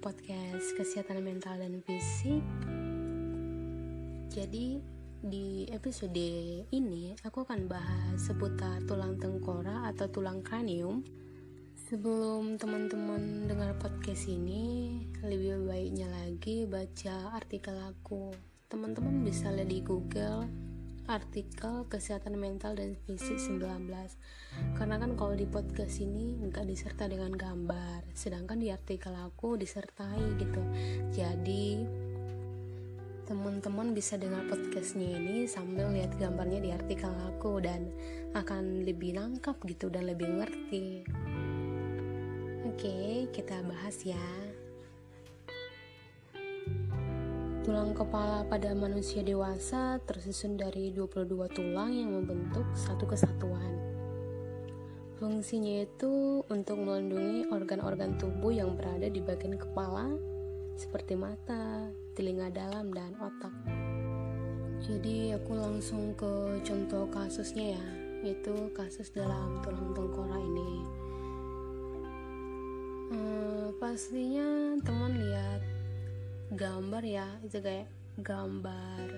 podcast kesehatan mental dan fisik. Jadi di episode ini aku akan bahas seputar tulang tengkorak atau tulang kranium. Sebelum teman-teman dengar podcast ini, lebih baiknya lagi baca artikel aku. Teman-teman bisa lihat di Google artikel kesehatan mental dan fisik 19 karena kan kalau di podcast ini nggak disertai dengan gambar sedangkan di artikel aku disertai gitu. Jadi teman-teman bisa dengar podcastnya ini sambil lihat gambarnya di artikel aku dan akan lebih nangkap gitu dan lebih ngerti. Oke kita bahas ya Tulang kepala pada manusia dewasa tersusun dari 22 tulang yang membentuk satu kesatuan. Fungsinya itu untuk melindungi organ-organ tubuh yang berada di bagian kepala seperti mata, telinga dalam, dan otak. Jadi aku langsung ke contoh kasusnya ya, yaitu kasus dalam tulang tengkorak ini. Hmm, pastinya teman lihat gambar ya itu kayak gambar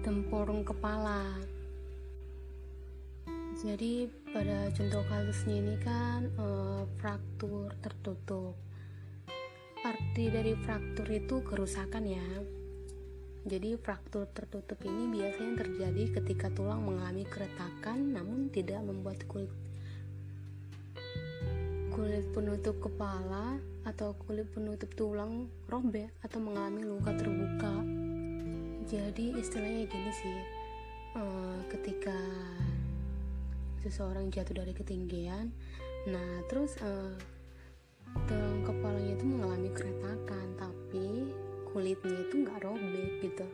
tempurung kepala. Jadi pada contoh kasusnya ini kan uh, fraktur tertutup. Arti dari fraktur itu kerusakan ya. Jadi fraktur tertutup ini biasanya terjadi ketika tulang mengalami keretakan namun tidak membuat kulit kulit penutup kepala atau kulit penutup tulang robek atau mengalami luka terbuka. Jadi istilahnya gini sih, uh, ketika seseorang jatuh dari ketinggian, nah terus uh, tulang kepalanya itu mengalami keretakan, tapi kulitnya itu nggak robek gitu.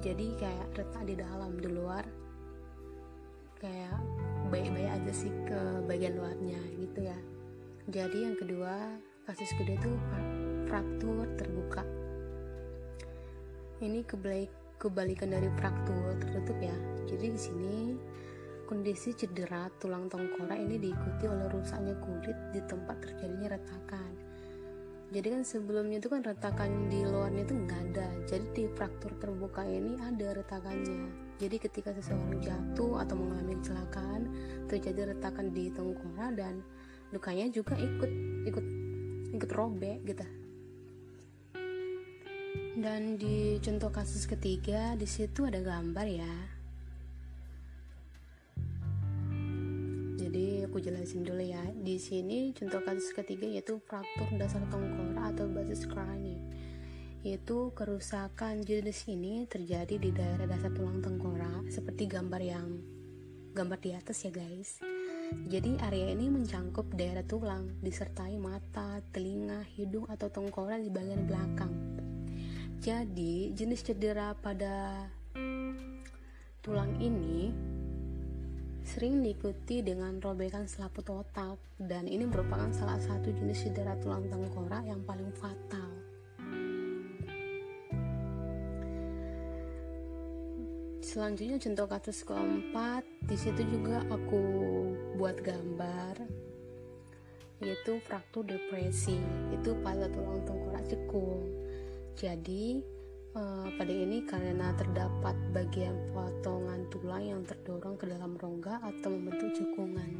Jadi kayak retak di dalam, di luar kayak baik-baik aja sih ke bagian luarnya gitu ya. Jadi yang kedua kasus kedua itu fraktur terbuka. Ini kebalik kebalikan dari fraktur tertutup ya. Jadi di sini kondisi cedera tulang tengkorak ini diikuti oleh rusaknya kulit di tempat terjadinya retakan. Jadi kan sebelumnya itu kan retakan di luarnya itu nggak ada. Jadi di fraktur terbuka ini ada retakannya. Jadi ketika seseorang jatuh atau mengalami kecelakaan, terjadi retakan di tengkorak dan lukanya juga ikut ikut ikut robek gitu. Dan di contoh kasus ketiga di situ ada gambar ya. Jadi aku jelasin dulu ya. Di sini contoh kasus ketiga yaitu fraktur dasar tengkorak atau basis cranium yaitu kerusakan jenis ini terjadi di daerah dasar tulang tengkorak seperti gambar yang gambar di atas ya guys. Jadi area ini mencangkup daerah tulang disertai mata, telinga, hidung atau tengkorak di bagian belakang. Jadi jenis cedera pada tulang ini sering diikuti dengan robekan selaput otak dan ini merupakan salah satu jenis cedera tulang tengkorak yang paling fatal selanjutnya contoh kasus keempat di situ juga aku buat gambar yaitu fraktur depresi. Itu pada tulang tengkorak cekung jadi uh, pada ini karena terdapat bagian potongan tulang yang terdorong ke dalam rongga atau membentuk cekungan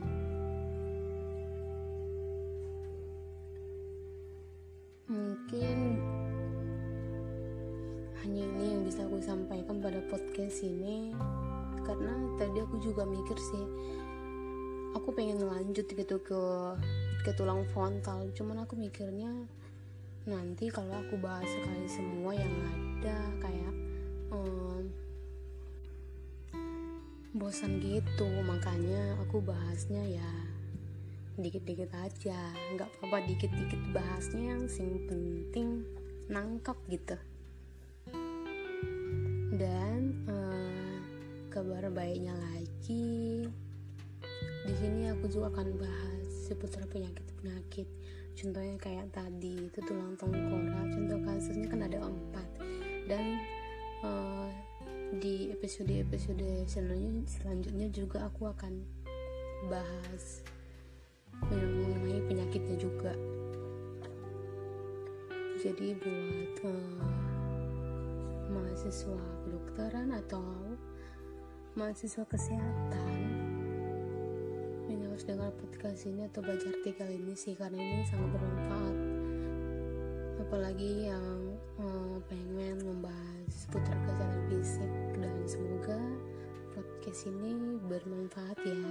sampaikan pada podcast ini karena tadi aku juga mikir sih aku pengen lanjut gitu ke ke tulang frontal. Cuman aku mikirnya nanti kalau aku bahas sekali semua yang ada kayak um, bosan gitu makanya aku bahasnya ya dikit-dikit aja. Nggak apa-apa dikit-dikit bahasnya yang sing penting nangkap gitu dan uh, kabar baiknya lagi. Di sini aku juga akan bahas seputar penyakit-penyakit. Contohnya kayak tadi itu tulang tengkorak. Contoh kasusnya kan ada empat. Dan uh, di episode-episode selanjutnya selanjutnya juga aku akan bahas mengenai penyakitnya juga. Jadi buat uh, mahasiswa kedokteran atau mahasiswa kesehatan? Ini harus dengar podcast ini atau baca artikel ini sih karena ini sangat bermanfaat. Apalagi yang uh, pengen membahas seputar kesehatan fisik. Dan semoga podcast ini bermanfaat ya